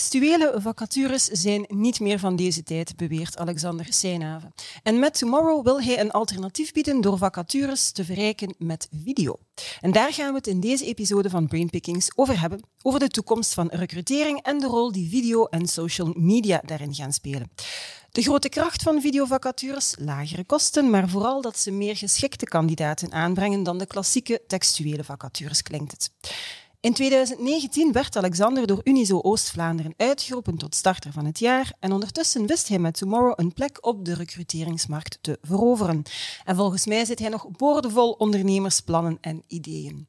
Textuele vacatures zijn niet meer van deze tijd, beweert Alexander Seinhaven. En met Tomorrow wil hij een alternatief bieden door vacatures te verrijken met video. En daar gaan we het in deze episode van Brainpickings over hebben, over de toekomst van recrutering en de rol die video en social media daarin gaan spelen. De grote kracht van videovacatures, lagere kosten, maar vooral dat ze meer geschikte kandidaten aanbrengen dan de klassieke textuele vacatures, klinkt het. In 2019 werd Alexander door Unizo Oost-Vlaanderen uitgeroepen tot starter van het jaar en ondertussen wist hij met Tomorrow een plek op de recruteringsmarkt te veroveren. En volgens mij zit hij nog boordevol ondernemersplannen en ideeën.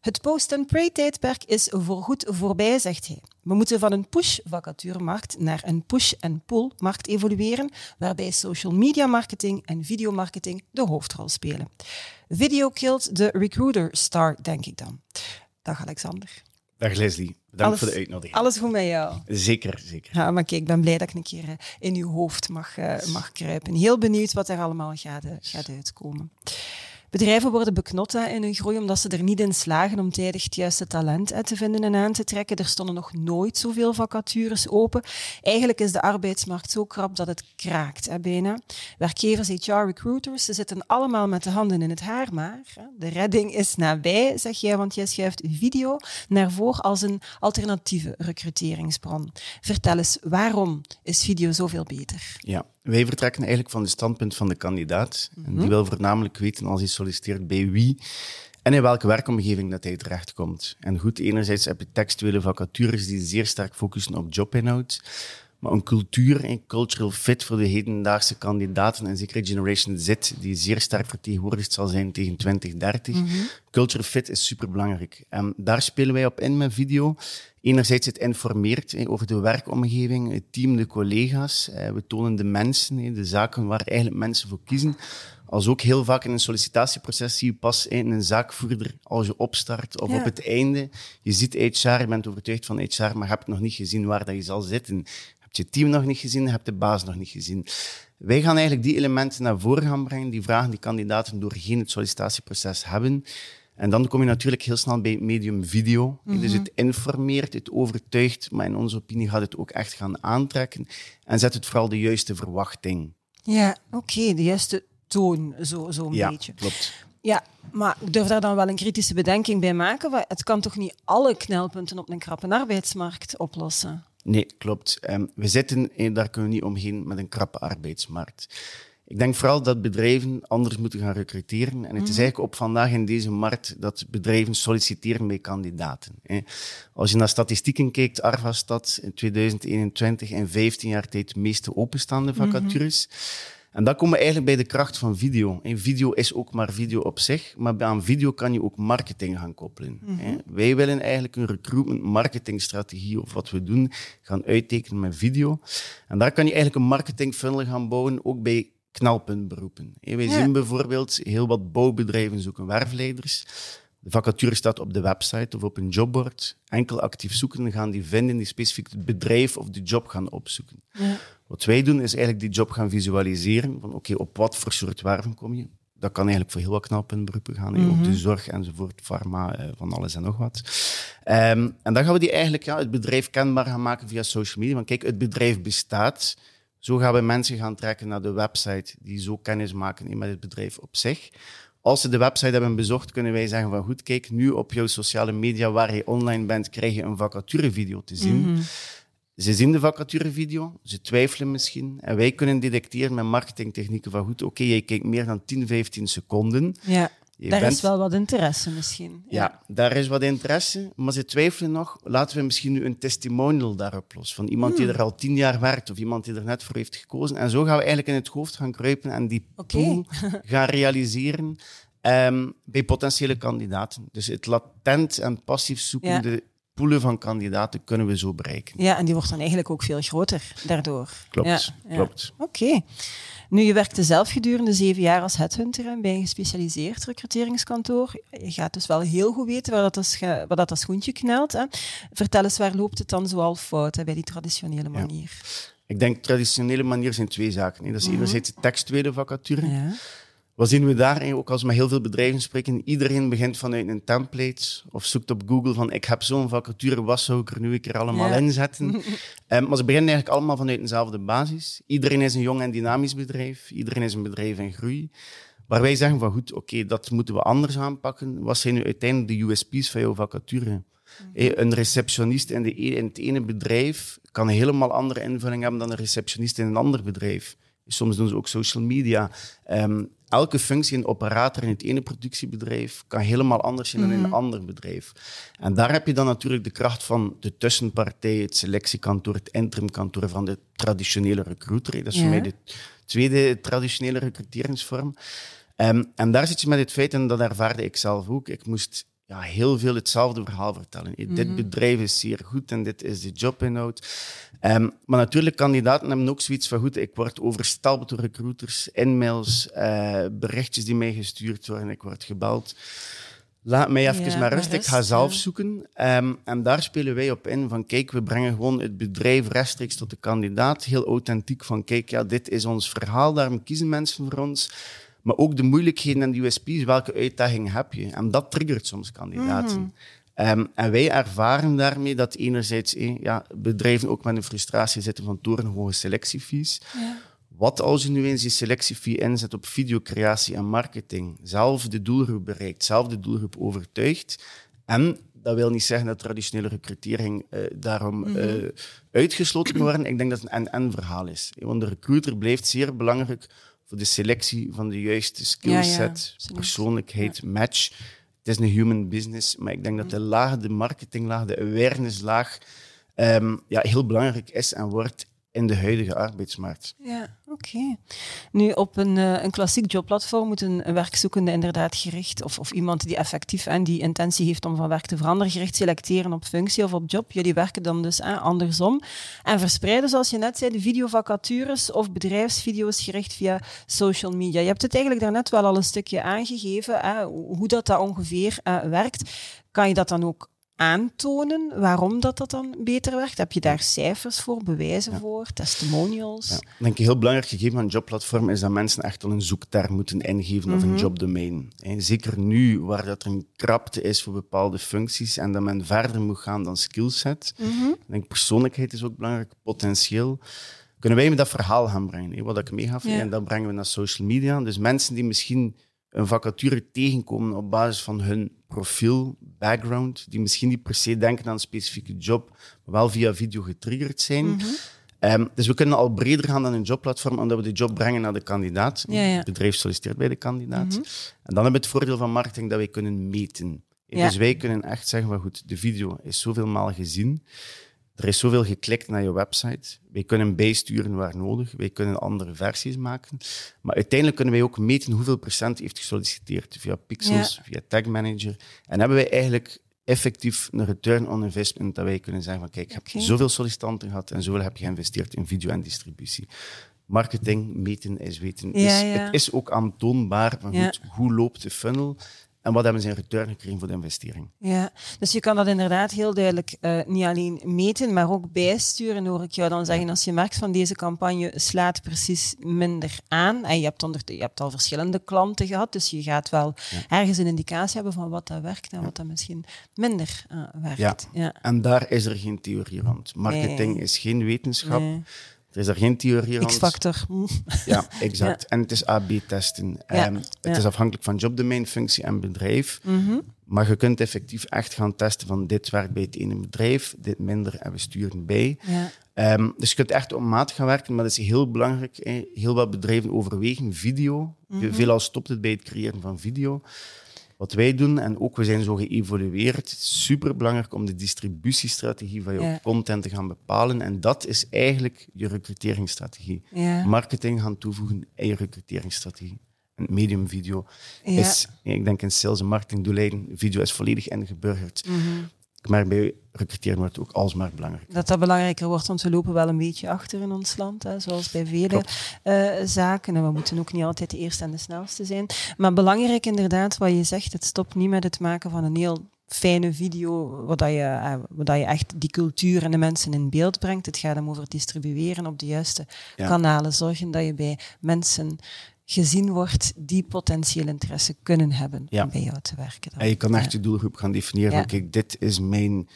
Het post-and-pray-tijdperk is voorgoed voorbij, zegt hij. We moeten van een push-vacaturemarkt naar een push-and-pull-markt evolueren, waarbij social media marketing en videomarketing de hoofdrol spelen. Video killed de recruiter star, denk ik dan. Dag Alexander. Dag Leslie, bedankt voor de uitnodiging. Alles goed met jou? Zeker, zeker. Ja, maar kijk, ik ben blij dat ik een keer eh, in uw hoofd mag, uh, mag kruipen. Heel benieuwd wat er allemaal gaat, uh, gaat uitkomen. Bedrijven worden beknot in hun groei omdat ze er niet in slagen om tijdig het juiste talent te vinden en aan te trekken. Er stonden nog nooit zoveel vacatures open. Eigenlijk is de arbeidsmarkt zo krap dat het kraakt hè, bijna. Werkgevers, HR-recruiters, ze zitten allemaal met de handen in het haar, maar de redding is nabij, zeg jij, want jij schuift video naar voren als een alternatieve recruteringsbron. Vertel eens, waarom is video zoveel beter? Ja, wij vertrekken eigenlijk van het standpunt van de kandidaat. En die wil voornamelijk weten als hij solliciteert bij wie en in welke werkomgeving dat hij terechtkomt. En goed, enerzijds heb je textuele vacatures die zeer sterk focussen op jobinhoud. Maar een cultuur, een cultural fit voor de hedendaagse kandidaten en zeker Generation Z, die zeer sterk vertegenwoordigd zal zijn tegen 2030. Mm Cultural fit is superbelangrijk. En daar spelen wij op in met video. Enerzijds het informeert over de werkomgeving, het team, de collega's. We tonen de mensen, de zaken waar eigenlijk mensen voor kiezen. Als ook heel vaak in een sollicitatieproces zie je pas in een zaakvoerder als je opstart of op het einde. Je ziet HR, je bent overtuigd van HR, maar je hebt nog niet gezien waar dat je zal zitten. Je hebt je team nog niet gezien, je hebt de baas nog niet gezien. Wij gaan eigenlijk die elementen naar voren gaan brengen, die vragen die kandidaten doorheen het sollicitatieproces hebben. En dan kom je natuurlijk heel snel bij het medium video. Dus mhm. het informeert, het overtuigt, maar in onze opinie gaat het ook echt gaan aantrekken. En zet het vooral de juiste verwachting. Ja, oké, de juiste toon, zo'n zo ja, beetje. klopt. Ja, maar ik durf daar dan wel een kritische bedenking bij maken. Het kan toch niet alle knelpunten op een krappe arbeidsmarkt oplossen? Nee, klopt. Ehm, we zitten, daar kunnen we niet omheen, met een krappe arbeidsmarkt. Ik denk vooral dat bedrijven anders moeten gaan recruteren. En het is mhm. eigenlijk op vandaag in deze markt dat bedrijven solliciteren bij kandidaten. Als je naar statistieken kijkt, Arvastad in 2021 in 15 jaar tijd de meeste openstaande mhm. vacatures. En dan komen we eigenlijk bij de kracht van video. En video is ook maar video op zich, maar aan video kan je ook marketing gaan koppelen. Mhm. Wij willen eigenlijk een recruitment marketingstrategie of wat we doen gaan uittekenen met video. En daar kan je eigenlijk een marketing funnel gaan bouwen, ook bij knelpuntberoepen. Wij zien bijvoorbeeld heel wat bouwbedrijven zoeken werfleiders. De vacature staat op de website of op een jobboard. Enkel actief zoeken gaan die vinden die specifiek het bedrijf of de job gaan opzoeken. Ja. Wat wij doen is eigenlijk die job gaan visualiseren. Van oké, op wat voor soort werven kom je? Dat kan eigenlijk voor heel wat knelpuntberoepen gaan. Mm Ook de zorg enzovoort, pharma, eh, van alles en nog wat. Um, en dan gaan we die eigenlijk ja, het bedrijf kenbaar gaan maken via social media. Want kijk, het bedrijf bestaat. Zo gaan we mensen gaan trekken naar de website die zo kennis maken met het bedrijf op zich. Als ze de website hebben bezocht, kunnen wij zeggen van goed, kijk, nu op jouw sociale media waar je online bent, krijg je een vacaturevideo te zien. Mhm. Ze zien de vacaturevideo, ze twijfelen misschien. En wij kunnen detecteren met marketingtechnieken van goed, oké, je kijkt meer dan 10, 15 seconden. Ja. Daar is wel wat interesse misschien. Ja. daar is wat interesse, maar ze twijfelen nog. Laten we misschien nu een testimonial daarop los. Van iemand die hmm. er al tien jaar werkt of iemand die er net voor heeft gekozen. En zo gaan we eigenlijk in het hoofd gaan kruipen en die pool gaan realiseren um, bij potentiële kandidaten. Dus het latent en passief zoekende poelen van kandidaten kunnen we zo bereiken. Ja, en die wordt dan eigenlijk ook veel groter daardoor. Klopt, klopt. Oké. Nu, je werkte zelf gedurende zeven jaar als headhunter bij een gespecialiseerd recruteringskantoor. Je gaat dus wel heel goed weten waar dat, waar dat, schoentje knelt. Hè. Vertel eens, waar loopt het dan zoal fout hè, bij die traditionele manier? Ik denk traditionele manier zijn twee zaken. Hè. Dat is mm -hmm. enerzijds de textuele vacature. Ja. Wat zien we daar? Ook als we met heel veel bedrijven spreken, iedereen begint vanuit een template of zoekt op Google van ik heb zo'n vacature, wat zou ik er nu een keer allemaal Ja. inzetten? um, maar ze beginnen eigenlijk allemaal vanuit dezelfde basis. Iedereen is een jong en dynamisch bedrijf. Iedereen is een bedrijf in groei. Waar wij zeggen van goed, oké, dat moeten we anders aanpakken. Wat zijn nu uiteindelijk de USP's van jouw vacature? Eh, Een receptionist in, de, e- in het ene bedrijf kan een helemaal andere invulling hebben dan een receptionist in een ander bedrijf. Soms doen ze ook social media. Ehm, elke functie, een operator in het ene productiebedrijf kan helemaal anders zijn dan in een ander bedrijf. En daar heb je dan natuurlijk de kracht van de tussenpartij, het selectiekantoor, het interimkantoor van de traditionele recruiter. Dat is Ja. voor mij de tweede traditionele recruteringsvorm. Ehm, en daar zit je met het feit, en dat ervaarde ik zelf ook, ik moest ja, heel veel hetzelfde verhaal vertellen. Dit bedrijf is zeer goed en dit is de jobinhoud. Ehm, maar natuurlijk, kandidaten hebben ook zoiets van goed, ik word overstelpt door recruiters, e-mails, eh, berichtjes die mij gestuurd worden, ik word gebeld. Laat mij even Ja, maar rust, ik ga rust, zelf ja. zoeken. Ehm, en daar spelen wij op in van kijk, we brengen gewoon het bedrijf rechtstreeks tot de kandidaat. Heel authentiek van kijk, ja, dit is ons verhaal, daarom kiezen mensen voor ons. Maar ook de moeilijkheden en de USP's, welke uitdaging heb je? En dat triggert soms kandidaten. Ehm, en wij ervaren daarmee dat enerzijds eh, ja, bedrijven ook met een frustratie zitten van torenhoge selectiefees. Wat als je nu eens die selectiefee inzet op videocreatie en marketing, zelf de doelgroep bereikt, zelf de doelgroep overtuigt. En dat wil niet zeggen dat traditionele recrutering eh, daarom eh, uitgesloten kan worden. Ik denk dat het een en-en verhaal is. Want de recruiter blijft zeer belangrijk voor de selectie van de juiste skillset, Ja, persoonlijkheid, match. Het is een human business, maar ik denk dat de laag, de marketinglaag, de awareness-laag ehm, ja, heel belangrijk is en wordt in de huidige arbeidsmarkt. Ja, oké. Nu, op een, eh, een klassiek jobplatform moet een, werkzoekende inderdaad gericht, of, of iemand die effectief en die intentie heeft om van werk te veranderen, gericht selecteren op functie of op job. Jullie werken dan dus andersom. En verspreiden, zoals je net zei, de videovacatures of bedrijfsvideo's gericht via social media. Je hebt het eigenlijk daarnet wel al een stukje aangegeven, hoe dat, dat ongeveer eh, werkt. Kan je dat dan ook aantonen waarom dat, dat dan beter werkt? Heb je daar cijfers voor, bewijzen voor, testimonials? Ja. Ik denk een heel belangrijk gegeven van een jobplatform is dat mensen echt al een zoekterm moeten ingeven of een jobdomein. En zeker nu, waar dat er een krapte is voor bepaalde functies en dat men verder moet gaan dan skillset. Ik denk persoonlijkheid is ook belangrijk, potentieel. Kunnen wij met dat verhaal gaan brengen, hè, wat ik Ja. en dat brengen we naar social media. Dus mensen die misschien een vacature tegenkomen op basis van hun profiel, background, die misschien niet per se denken aan een specifieke job, maar wel via video getriggerd zijn. Mhm. Ehm, dus we kunnen al breder gaan dan een jobplatform, omdat we de job brengen naar de kandidaat. Ja, ja. Het bedrijf solliciteert bij de kandidaat. En dan hebben we het voordeel van marketing dat wij kunnen meten. Ja. Dus wij kunnen echt zeggen, van goed, de video is zoveel maal gezien. Er is zoveel geklikt naar je website. Wij kunnen bijsturen waar nodig. Wij kunnen andere versies maken. Maar uiteindelijk kunnen wij ook meten hoeveel procent heeft gesolliciteerd via Pixels, Ja. via Tag Manager. En hebben wij eigenlijk effectief een return on investment dat wij kunnen zeggen van kijk, je hebt Oké. zoveel sollicitanten gehad en zoveel heb je geïnvesteerd in video en distributie. Marketing, meten is weten. Ja, ja. Het is ook aantoonbaar van goed, hoe loopt de funnel en wat hebben ze in return gekregen voor de investering. Ja, dus je kan dat inderdaad heel duidelijk eh, niet alleen meten, maar ook bijsturen, hoor ik jou dan zeggen. Als je merkt van deze campagne slaat precies minder aan, en je hebt, onder, je hebt al verschillende klanten gehad, dus je gaat wel ergens een indicatie hebben van wat dat werkt en wat dat misschien minder eh, werkt. Ja. ja. En daar is er geen theorie rond. Marketing Nee. is geen wetenschap. Nee. Er is er geen theorie. X-factor. Ja, exact. En het is A-B-testen. Ja, Ehm, het ja. is afhankelijk van jobdomein, functie en bedrijf. Mhm. Maar je kunt effectief echt gaan testen van dit werkt bij het ene bedrijf, dit minder en we sturen bij. Ja. Ehm, dus je kunt echt op maat gaan werken, maar dat is heel belangrijk. Heel wat bedrijven overwegen video. Mhm. Veelal stopt het bij het creëren van video. Wat wij doen, en ook we zijn zo geëvolueerd, het is super belangrijk om de distributiestrategie van je Ja. content te gaan bepalen. En dat is eigenlijk je recruteringsstrategie. Ja. Marketing gaan toevoegen in je recruteringsstrategie. Een medium video Ja. is, ik denk in sales en marketingdoeleinden, video is volledig ingeburgerd. Mhm. Ik merk bij recruteren wordt ook alsmaar belangrijker. Dat dat belangrijker wordt, want we lopen wel een beetje achter in ons land, hè, zoals bij vele uh, zaken. En we moeten ook niet altijd de eerste en de snelste zijn. Maar belangrijk inderdaad, wat je zegt, het stopt niet met het maken van een heel fijne video, waar, je, uh, waar je echt die cultuur en de mensen in beeld brengt. Het gaat om over distribueren op de juiste kanalen. Zorgen dat je bij mensen gezien wordt die potentieel interesse kunnen hebben om bij jou te werken. En je kan echt je doelgroep gaan definiëren. Van, kijk, dit is mijn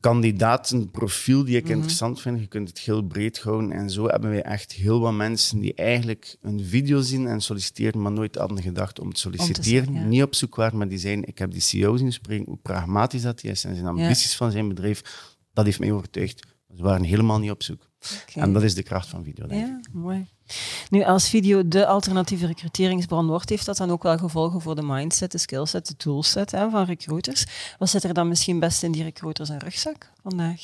kandidatenprofiel die ik mhm. interessant vind. Je kunt het heel breed houden. En zo hebben wij echt heel wat mensen die eigenlijk een video zien en solliciteren, maar nooit hadden gedacht om te solliciteren. Niet op zoek waren, maar die zijn, ik heb die CEO zien spreken, hoe pragmatisch dat hij is en zijn ambities van zijn bedrijf. Dat heeft mij overtuigd. Ze waren helemaal niet op zoek. En dat is de kracht van video. Denk ja, mooi. Nu, als video de alternatieve recruteringsbron wordt, heeft dat dan ook wel gevolgen voor de mindset, de skillset, de toolset hè, van recruiters? Wat zit er dan misschien best in die recruiters en rugzak vandaag?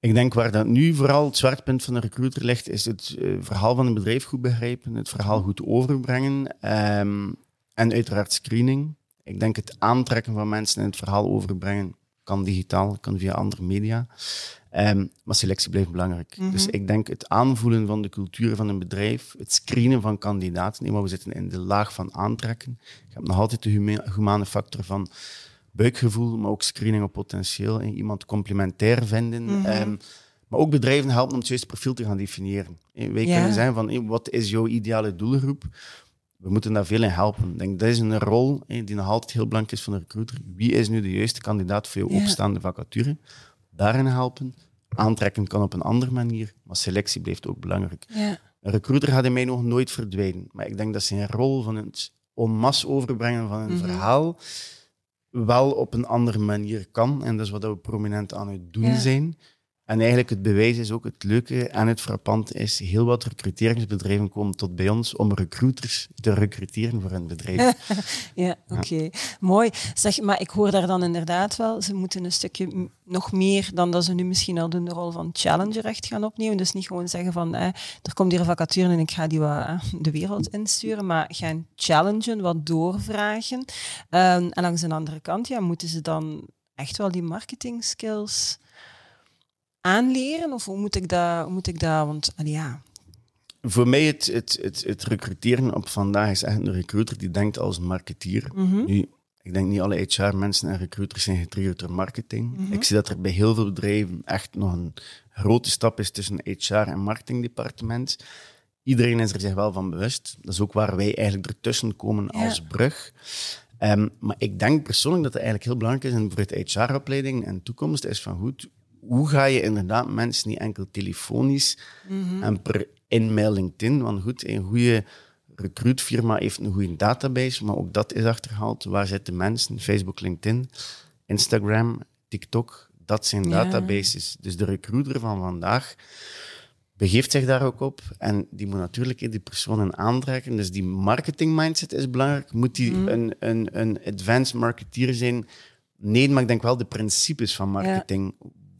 Ik denk waar dat nu vooral het zwaartepunt van de recruiter ligt, is het uh, verhaal van een bedrijf goed begrijpen, het verhaal goed overbrengen um, en uiteraard screening. Ik denk het aantrekken van mensen en het verhaal overbrengen kan digitaal, kan via andere media. Um, maar selectie blijft belangrijk. Mhm. Dus ik denk het aanvoelen van de cultuur van een bedrijf, het screenen van kandidaten. Nee, maar we zitten in de laag van aantrekken. Je hebt nog altijd de humane factor van buikgevoel, maar ook screening op potentieel. En iemand complementair vinden. Mhm. Ehm, maar ook bedrijven helpen om het juiste profiel te gaan definiëren. Wij kunnen zeggen van, wat is jouw ideale doelgroep? We moeten daar veel in helpen. Ik denk, dat is een rol die nog altijd heel belangrijk is van de recruiter. Wie is nu de juiste kandidaat voor je opstaande vacature? Daarin helpen. Aantrekken kan op een andere manier, maar selectie blijft ook belangrijk. Ja. Een recruiter gaat in mij nog nooit verdwijnen. Maar ik denk dat zijn rol van het en overbrengen van een mhm. verhaal wel op een andere manier kan. En dat is wat we prominent aan het doen zijn. En eigenlijk het bewijs is ook het leuke en het frappant is, heel wat recruteringsbedrijven komen tot bij ons om recruiters te recruteren voor hun bedrijf. ja, oké. Mooi. Zeg, maar ik hoor daar dan inderdaad wel, ze moeten een stukje nog meer dan dat ze nu misschien al doen, de rol van challenger echt gaan opnemen. Dus niet gewoon zeggen van, er komt hier een vacature en ik ga die wat eh, de wereld insturen, maar gaan challengen, wat doorvragen. Um, en langs de andere kant, ja, moeten ze dan echt wel die marketing skills aanleren? Of hoe moet ik dat, hoe moet ik dat want ja... Voor mij het, het, het, het recruteren op vandaag is echt een recruiter die denkt als marketeer. Mhm. nu, ik denk niet alle HR-mensen en recruiters zijn getriggerd door marketing. Mhm. Ik zie dat er bij heel veel bedrijven echt nog een grote stap is tussen HR en marketingdepartement. Iedereen is er zich wel van bewust. Dat is ook waar wij eigenlijk ertussen komen als brug. Um, maar ik denk persoonlijk dat het eigenlijk heel belangrijk is in voor het HR-opleiding en toekomst is van goed, hoe ga je inderdaad mensen niet enkel telefonisch mhm. en per in-mail LinkedIn, want goed, een goede recruitfirma heeft een goede database, maar ook dat is achterhaald. Waar zitten mensen? Facebook, LinkedIn, Instagram, TikTok, dat zijn databases. Dus de recruiter van vandaag begeeft zich daar ook op en die moet natuurlijk die personen aantrekken. Dus die marketing mindset is belangrijk. Moet die mhm. een, een, een advanced marketeer zijn? Nee, maar ik denk wel de principes van marketing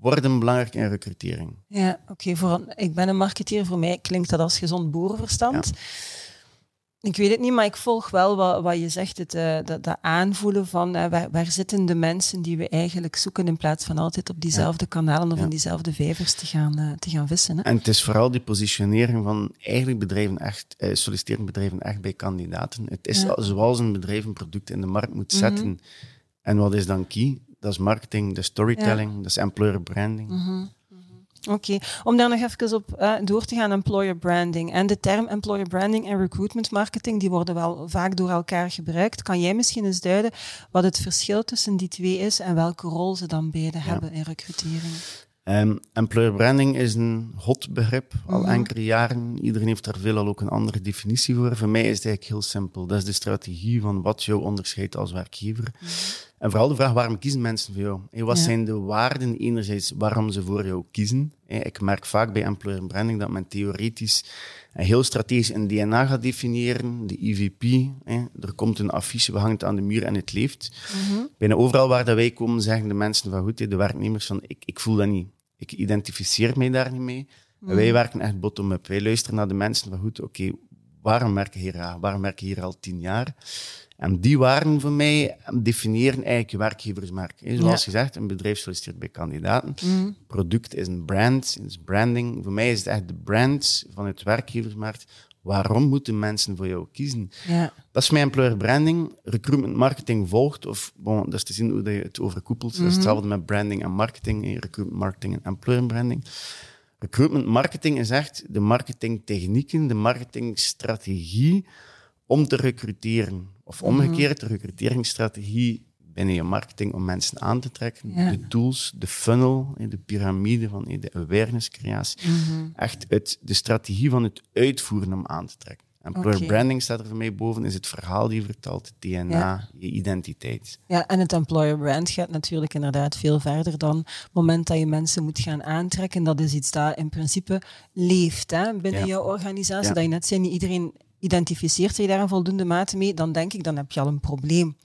worden belangrijk in recrutering. Ja, oké. voor ik ben een marketeer. Voor mij klinkt dat als gezond boerenverstand. Ik weet het niet, maar ik volg wel wat, wat je zegt. Het, uh, dat, dat, aanvoelen van uh, waar, waar, zitten de mensen die we eigenlijk zoeken in plaats van altijd op diezelfde kanalen of in diezelfde vijvers te gaan, uh, te gaan vissen. Hè? En het is vooral die positionering van eigenlijk bedrijven echt, solliciterende bedrijven echt bij kandidaten. Het is zoals een bedrijf een product in de markt moet zetten. Mhm. En wat is dan key? Dat is marketing, is storytelling, dat is employer branding. Mhm, mhm. Oké, om daar nog even op uh, door te gaan, employer branding. En de term employer branding en recruitment marketing, die worden wel vaak door elkaar gebruikt. Kan jij misschien eens duiden wat het verschil tussen die twee is en welke rol ze dan beide hebben in recrutering? Um, employer branding is een hot begrip, al mhm. enkele jaren. Iedereen heeft daar veelal ook een andere definitie voor. Voor mij is het eigenlijk heel simpel. Dat is de strategie van wat jou onderscheidt als werkgever. En vooral de vraag, waarom kiezen mensen voor jou? wat zijn de waarden enerzijds waarom ze voor jou kiezen? Ik merk vaak bij employer branding dat men theoretisch en heel strategisch een DNA gaat definiëren, de EVP. Er komt een affiche, we hangen het aan de muur en het leeft. Mm Bijna overal waar dat wij komen, zeggen de mensen van goed, de werknemers van ik, ik voel dat niet. Ik identificeer mij daar niet mee. Mhm. Wij werken echt bottom-up. Wij luisteren naar de mensen van goed, oké, waarom werken hier graag? Waarom werken hier al tien jaar? En die waarden voor mij definiëren eigenlijk je werkgeversmerk. Zoals Ja. gezegd, een bedrijf solliciteert bij kandidaten. Mhm. Product is een brand, is branding. Voor mij is het echt de brand van het werkgeversmerk. Waarom moeten mensen voor jou kiezen? Ja. Dat is mijn employer branding. Recruitment marketing volgt, of bon, dat is te zien hoe dat je het overkoepelt. Dat is hetzelfde met branding en marketing, recruitment marketing en employer branding. Recruitment marketing is echt de marketingtechnieken, de marketingstrategie om te recruteren. Of omgekeerd, de recruteringsstrategie binnen je marketing om mensen aan te trekken. Ja. De tools, de funnel, de piramide van de awareness-creatie. Echt het, de strategie van het uitvoeren om aan te trekken. Employer Oké. branding staat er voor mij boven, is het verhaal die je vertelt, het DNA, Ja. je identiteit. Ja, en het employer brand gaat natuurlijk inderdaad veel verder dan het moment dat je mensen moet gaan aantrekken. Dat is iets dat in principe leeft hè, binnen Ja. jouw organisatie. Dat je net zei, niet iedereen identificeert zich daar in voldoende mate mee. Dan denk ik, dan heb je al een probleem.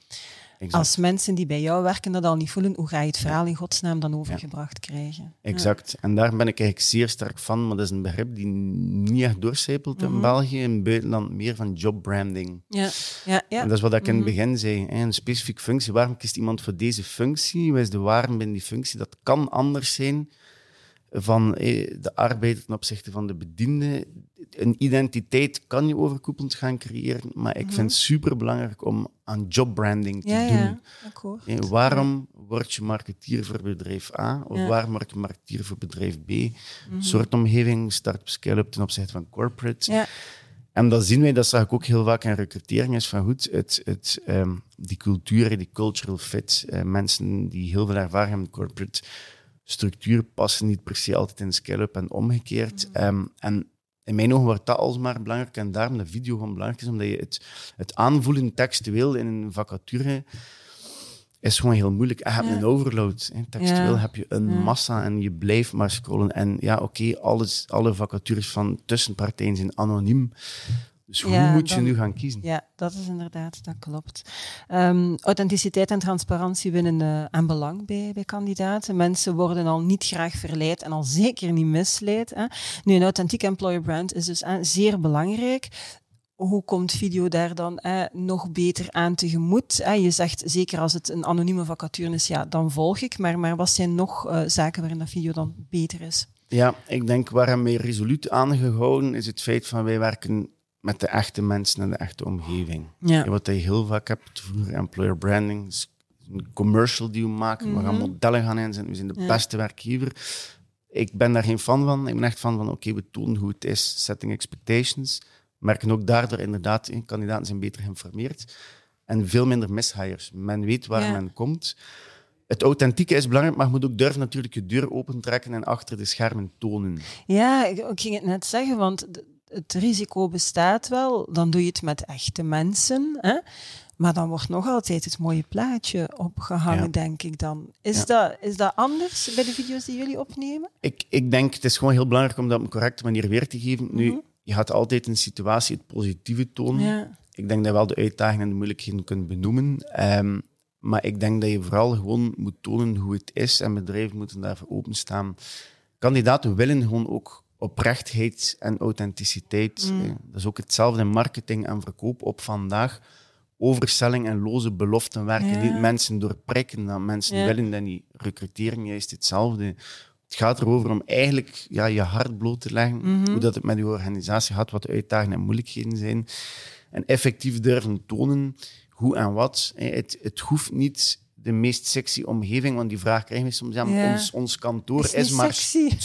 Exact. Als mensen die bij jou werken dat al niet voelen, hoe ga je het verhaal in godsnaam dan overgebracht krijgen? Exact. En daar ben ik eigenlijk zeer sterk van, maar dat is een begrip die niet echt doorcijpelt Mhm. in België, in het buitenland meer van jobbranding. Ja, ja, ja. En dat is wat ik in het Mhm. begin zei. Een specifieke functie. Waarom kiest iemand voor deze functie? Wat is de waarde binnen die functie? Dat kan anders zijn van eh, de arbeider ten opzichte van de bediende. Een identiteit kan je overkoepelend gaan creëren, maar ik vind het superbelangrijk om aan jobbranding te ja, doen. ja, akkoord. Hè, waarom word je marketeer voor bedrijf A of Ja. waarom word je marketeer voor bedrijf B? Mhm. Soort omgeving, start-up, scale-up ten opzichte van corporate. Ja, En dat zien wij, dat zag ik ook heel vaak in recrutering, is van goed, het, het, ehm, die cultuur, die cultural fit, eh, mensen die heel veel ervaring hebben in corporate structuur passen niet per se altijd in scale-up en omgekeerd. Ehm, en in mijn ogen wordt dat alsmaar belangrijk en daarom de video gewoon belangrijk is, omdat je het, het aanvoelen textueel in een vacature is gewoon heel moeilijk. En je hebt Ja. een overload. Hè. Textueel Ja. heb je een Ja. massa en je blijft maar scrollen. En ja, oké, alles alle vacatures van tussenpartijen zijn anoniem. Dus hoe Ja, moet je nu gaan kiezen? Ja, dat is inderdaad, dat klopt. Ehm, authenticiteit en transparantie winnen eh, aan belang bij, bij kandidaten. Mensen worden al niet graag verleid en al zeker niet misleid. Hè. Nu, een authentiek employer brand is dus zeer belangrijk. Hoe komt video daar dan eh, nog beter aan tegemoet? Eh, je zegt, zeker als het een anonieme vacature is, ja, dan volg ik. Maar, maar wat zijn nog eh, zaken waarin dat video dan beter is? Ja, ik denk waar wij resoluut aangehouden is het feit van wij werken met de echte mensen en de echte omgeving. Ja. Wat je heel vaak hebt, vroeger employer branding, is een commercial die we maken, we gaan modellen gaan inzetten, we zijn de Mhm. Ja. beste werkgever. Ik ben daar geen fan van. Ik ben echt fan van, oké, we tonen hoe het is, setting expectations. Merken ook daardoor inderdaad, eh, kandidaten zijn beter geïnformeerd en veel minder mishires. Men weet waar men komt. Het authentieke is belangrijk, maar je moet ook durven natuurlijk je deur opentrekken en achter de schermen tonen. Ja, ik, ik ging het net zeggen, want het risico bestaat wel. Dan doe je het met echte mensen. Hè? Maar dan wordt nog altijd het mooie plaatje opgehangen, Ja. denk ik dan. Is, Ja. dat, is dat anders bij de video's die jullie opnemen? Ik, ik denk, het is gewoon heel belangrijk om dat op een correcte manier weer te geven. Mhm. Nu, je gaat altijd in een situatie het positieve tonen. Ja. Ik denk dat je wel de uitdagingen en de moeilijkheden kunt benoemen. Ehm, maar ik denk dat je vooral gewoon moet tonen hoe het is en bedrijven moeten daarvoor openstaan. Kandidaten willen gewoon ook oprechtheid en authenticiteit. Mm. Eh, Dat is ook hetzelfde in marketing en verkoop op vandaag. Overstelling en loze beloften werken Ja. niet. Mensen doorprikken dat mensen Ja. willen dat niet. Recrutering juist hetzelfde. Het gaat erover om eigenlijk ja, je hart bloot te leggen. Mhm. Hoe dat het met je organisatie gaat, wat de uitdagingen en moeilijkheden zijn. En effectief durven tonen hoe en wat. Eh, Het, het hoeft niet de meest sexy omgeving, want die vraag krijgen we soms. Ja, ons, ons kantoor Is is, maar sexy.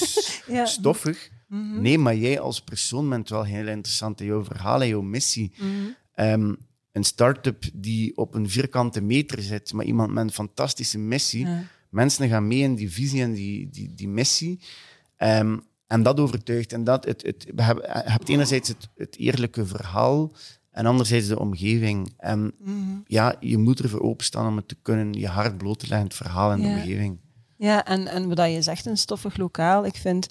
Ja. stoffig. Mhm. Nee, maar jij als persoon bent wel heel interessant in jouw verhaal en jouw missie. Mhm. Ehm, een start-up die op een vierkante meter zit, maar iemand met een fantastische missie. Ja. Mensen gaan mee in die visie en die, die, die missie. Ehm, en dat overtuigt. En dat, het, het, we hebben, je hebt enerzijds het, het eerlijke verhaal en anderzijds de omgeving. En Mhm. ja, je moet ervoor openstaan om het te kunnen, je hart bloot te leggen, het verhaal en de omgeving. Ja, en, en wat je zegt, een stoffig lokaal, ik vind,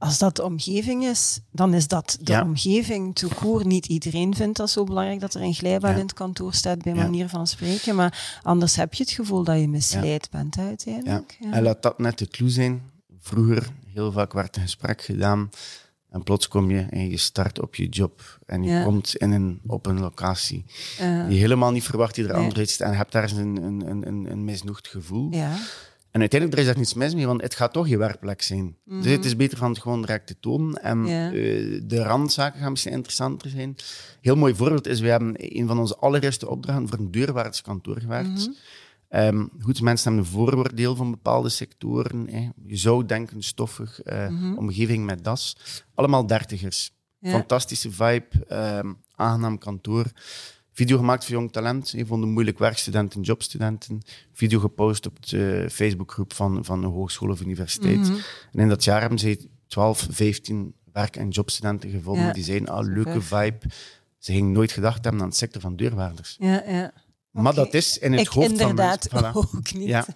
als dat de omgeving is, dan is dat de Ja. omgeving court. Niet iedereen vindt dat zo belangrijk dat er een glijbaan Ja. in het kantoor staat, bij Ja. manier van spreken, maar anders heb je het gevoel dat je misleid bent hè, uiteindelijk. Ja. En laat dat net de clue zijn. Vroeger, heel vaak werd een gesprek gedaan En plots kom je en je start op je job. En je komt in een, op een locatie die helemaal niet verwacht, die er Nee. anders uitziet. En hebt daar een, een, een, een, een misnoegd gevoel. ja. En uiteindelijk er is daar niets mis mee, want het gaat toch je werkplek zijn. Dus het is beter van het gewoon direct te tonen. En Mhm. Eh, de randzaken gaan misschien interessanter zijn. Heel mooi voorbeeld is, we hebben een van onze allereerste opdrachten voor een deurwaarderskantoor gewerkt. Mhm. Ehm, goed, mensen hebben een vooroordeel van bepaalde sectoren. Hè. Je zou denken, stoffig, eh, Mhm. omgeving met das. Allemaal dertigers. Ja. Fantastische vibe, ehm, aangenaam kantoor. Video gemaakt voor jong talent. Een van de moeilijk werkstudenten, jobstudenten. Video gepost op de Facebookgroep van, van een hogeschool of universiteit. Mhm. En in dat jaar hebben ze 12, 15 werk- en jobstudenten gevonden. Ja. Die zeiden, ah, leuke vibe. Ze gingen nooit gedacht hebben aan het sector van deurwaarders. Ja, ja. Maar dat is in het Ik hoofd inderdaad van mensen. Voilà. ook niet. Ja,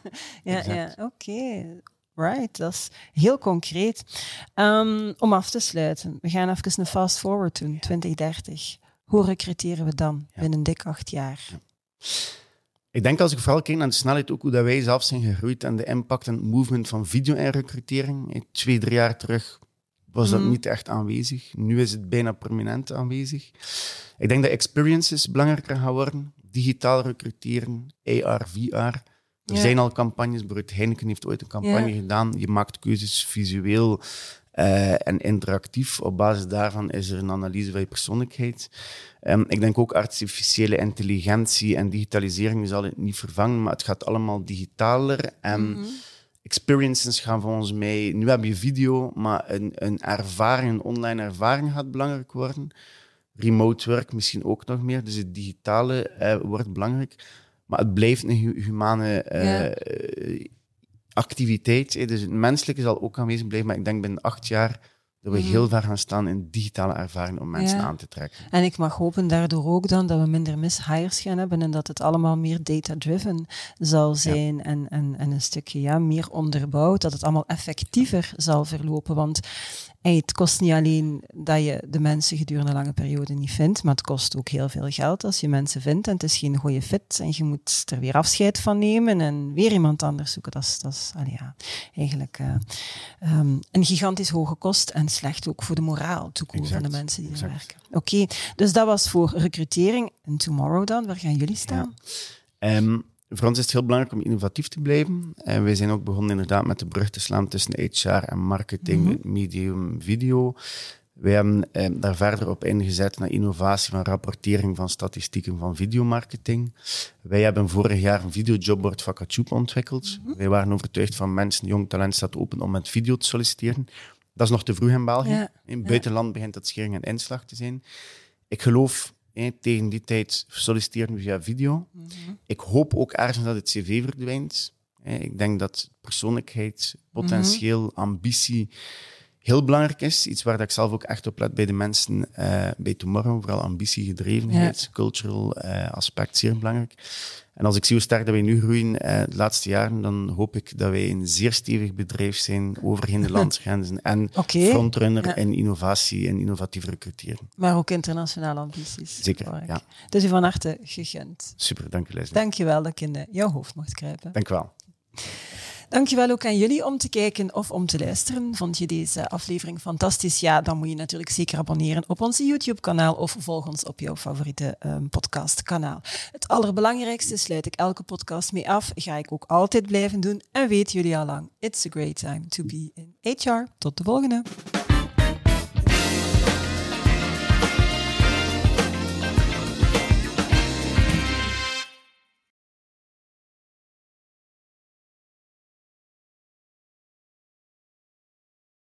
ja. oké. Right, dat is heel concreet. Ehm, om af te sluiten, we gaan even een fast forward doen, 2030. Hoe recruteren we dan binnen dik acht jaar? Ik denk als ik vooral kijk naar de snelheid, ook hoe dat wij zelf zijn gegroeid en de impact en het movement van video en recrutering. Twee, drie jaar terug was dat Mhm. niet echt aanwezig. Nu is het bijna permanent aanwezig. Ik denk dat experiences belangrijker gaan worden. Digitaal recruteren, AR, VR. Er Ja. zijn al campagnes, bijvoorbeeld Heineken heeft ooit een campagne Ja. gedaan. Je maakt keuzes visueel eh, en interactief. Op basis daarvan is er een analyse van je persoonlijkheid. Ehm, ik denk ook artificiële intelligentie en digitalisering zal het niet vervangen, maar het gaat allemaal digitaler. En Mhm. experiences gaan volgens mij... Nu heb je video, maar een, een ervaring, een online ervaring gaat belangrijk worden. Remote work misschien ook nog meer. Dus het digitale eh, wordt belangrijk. Maar het blijft een hu- humane eh, Ja. Activiteit. eh. Dus het menselijke zal ook aanwezig blijven. Maar ik denk binnen acht jaar dat we Mhm. heel ver gaan staan in digitale ervaring om mensen Ja. aan te trekken. En ik mag hopen daardoor ook dan dat we minder mishires gaan hebben en dat het allemaal meer data-driven zal zijn en, en, en een stukje ja, meer onderbouwd, dat het allemaal effectiever zal verlopen. Want hey, het kost niet alleen dat je de mensen gedurende een lange periode niet vindt, maar het kost ook heel veel geld als je mensen vindt en het is geen goede fit en je moet er weer afscheid van nemen en weer iemand anders zoeken. Dat is, dat is ja, eigenlijk eh, ehm, een gigantisch hoge kost en slecht ook voor de moraal toekomen van de mensen die er werken. Oké, dus dat was voor recrutering. En tomorrow dan, waar gaan jullie staan? Ehm, voor ons is het heel belangrijk om innovatief te blijven. En wij zijn ook begonnen inderdaad met de brug te slaan tussen HR en marketing, Mhm. medium video. Wij hebben ehm, daar verder op ingezet naar innovatie van rapportering van statistieken van videomarketing. Wij hebben vorig jaar een videojobboard Vakatube ontwikkeld. Mhm. Wij waren overtuigd van mensen, jong talent staat open om met video te solliciteren. Dat is nog te vroeg in België. Ja, In het buitenland begint dat schering en inslag te zijn. Ik geloof, tegen die tijd solliciteren we via video. Mhm. Ik hoop ook ergens dat het cv verdwijnt. Ik denk dat persoonlijkheid, potentieel, ambitie heel belangrijk is. Iets waar dat ik zelf ook echt op let bij de mensen eh, bij Tomorrow. Vooral ambitiegedrevenheid, cultural eh, aspect, zeer belangrijk. En als ik zie hoe sterk dat wij nu groeien eh, de laatste jaren, dan hoop ik dat wij een zeer stevig bedrijf zijn overheen de landsgrenzen. En frontrunner Ja. in innovatie en innovatief recruteren. Maar ook internationale ambities. Zeker, ja. Dus u van harte gegund. Super, dank u Leslie. Dank je wel dat ik in eh, jouw hoofd mocht kruipen. Dank u wel. Dankjewel ook aan jullie om te kijken of om te luisteren. Vond je deze aflevering fantastisch? Ja, dan moet je natuurlijk zeker abonneren op ons YouTube-kanaal of volg ons op jouw favoriete um, podcastkanaal. Het allerbelangrijkste sluit ik elke podcast mee af. Ga ik ook altijd blijven doen. En weten jullie al lang, it's a great time to be in HR. Tot de volgende.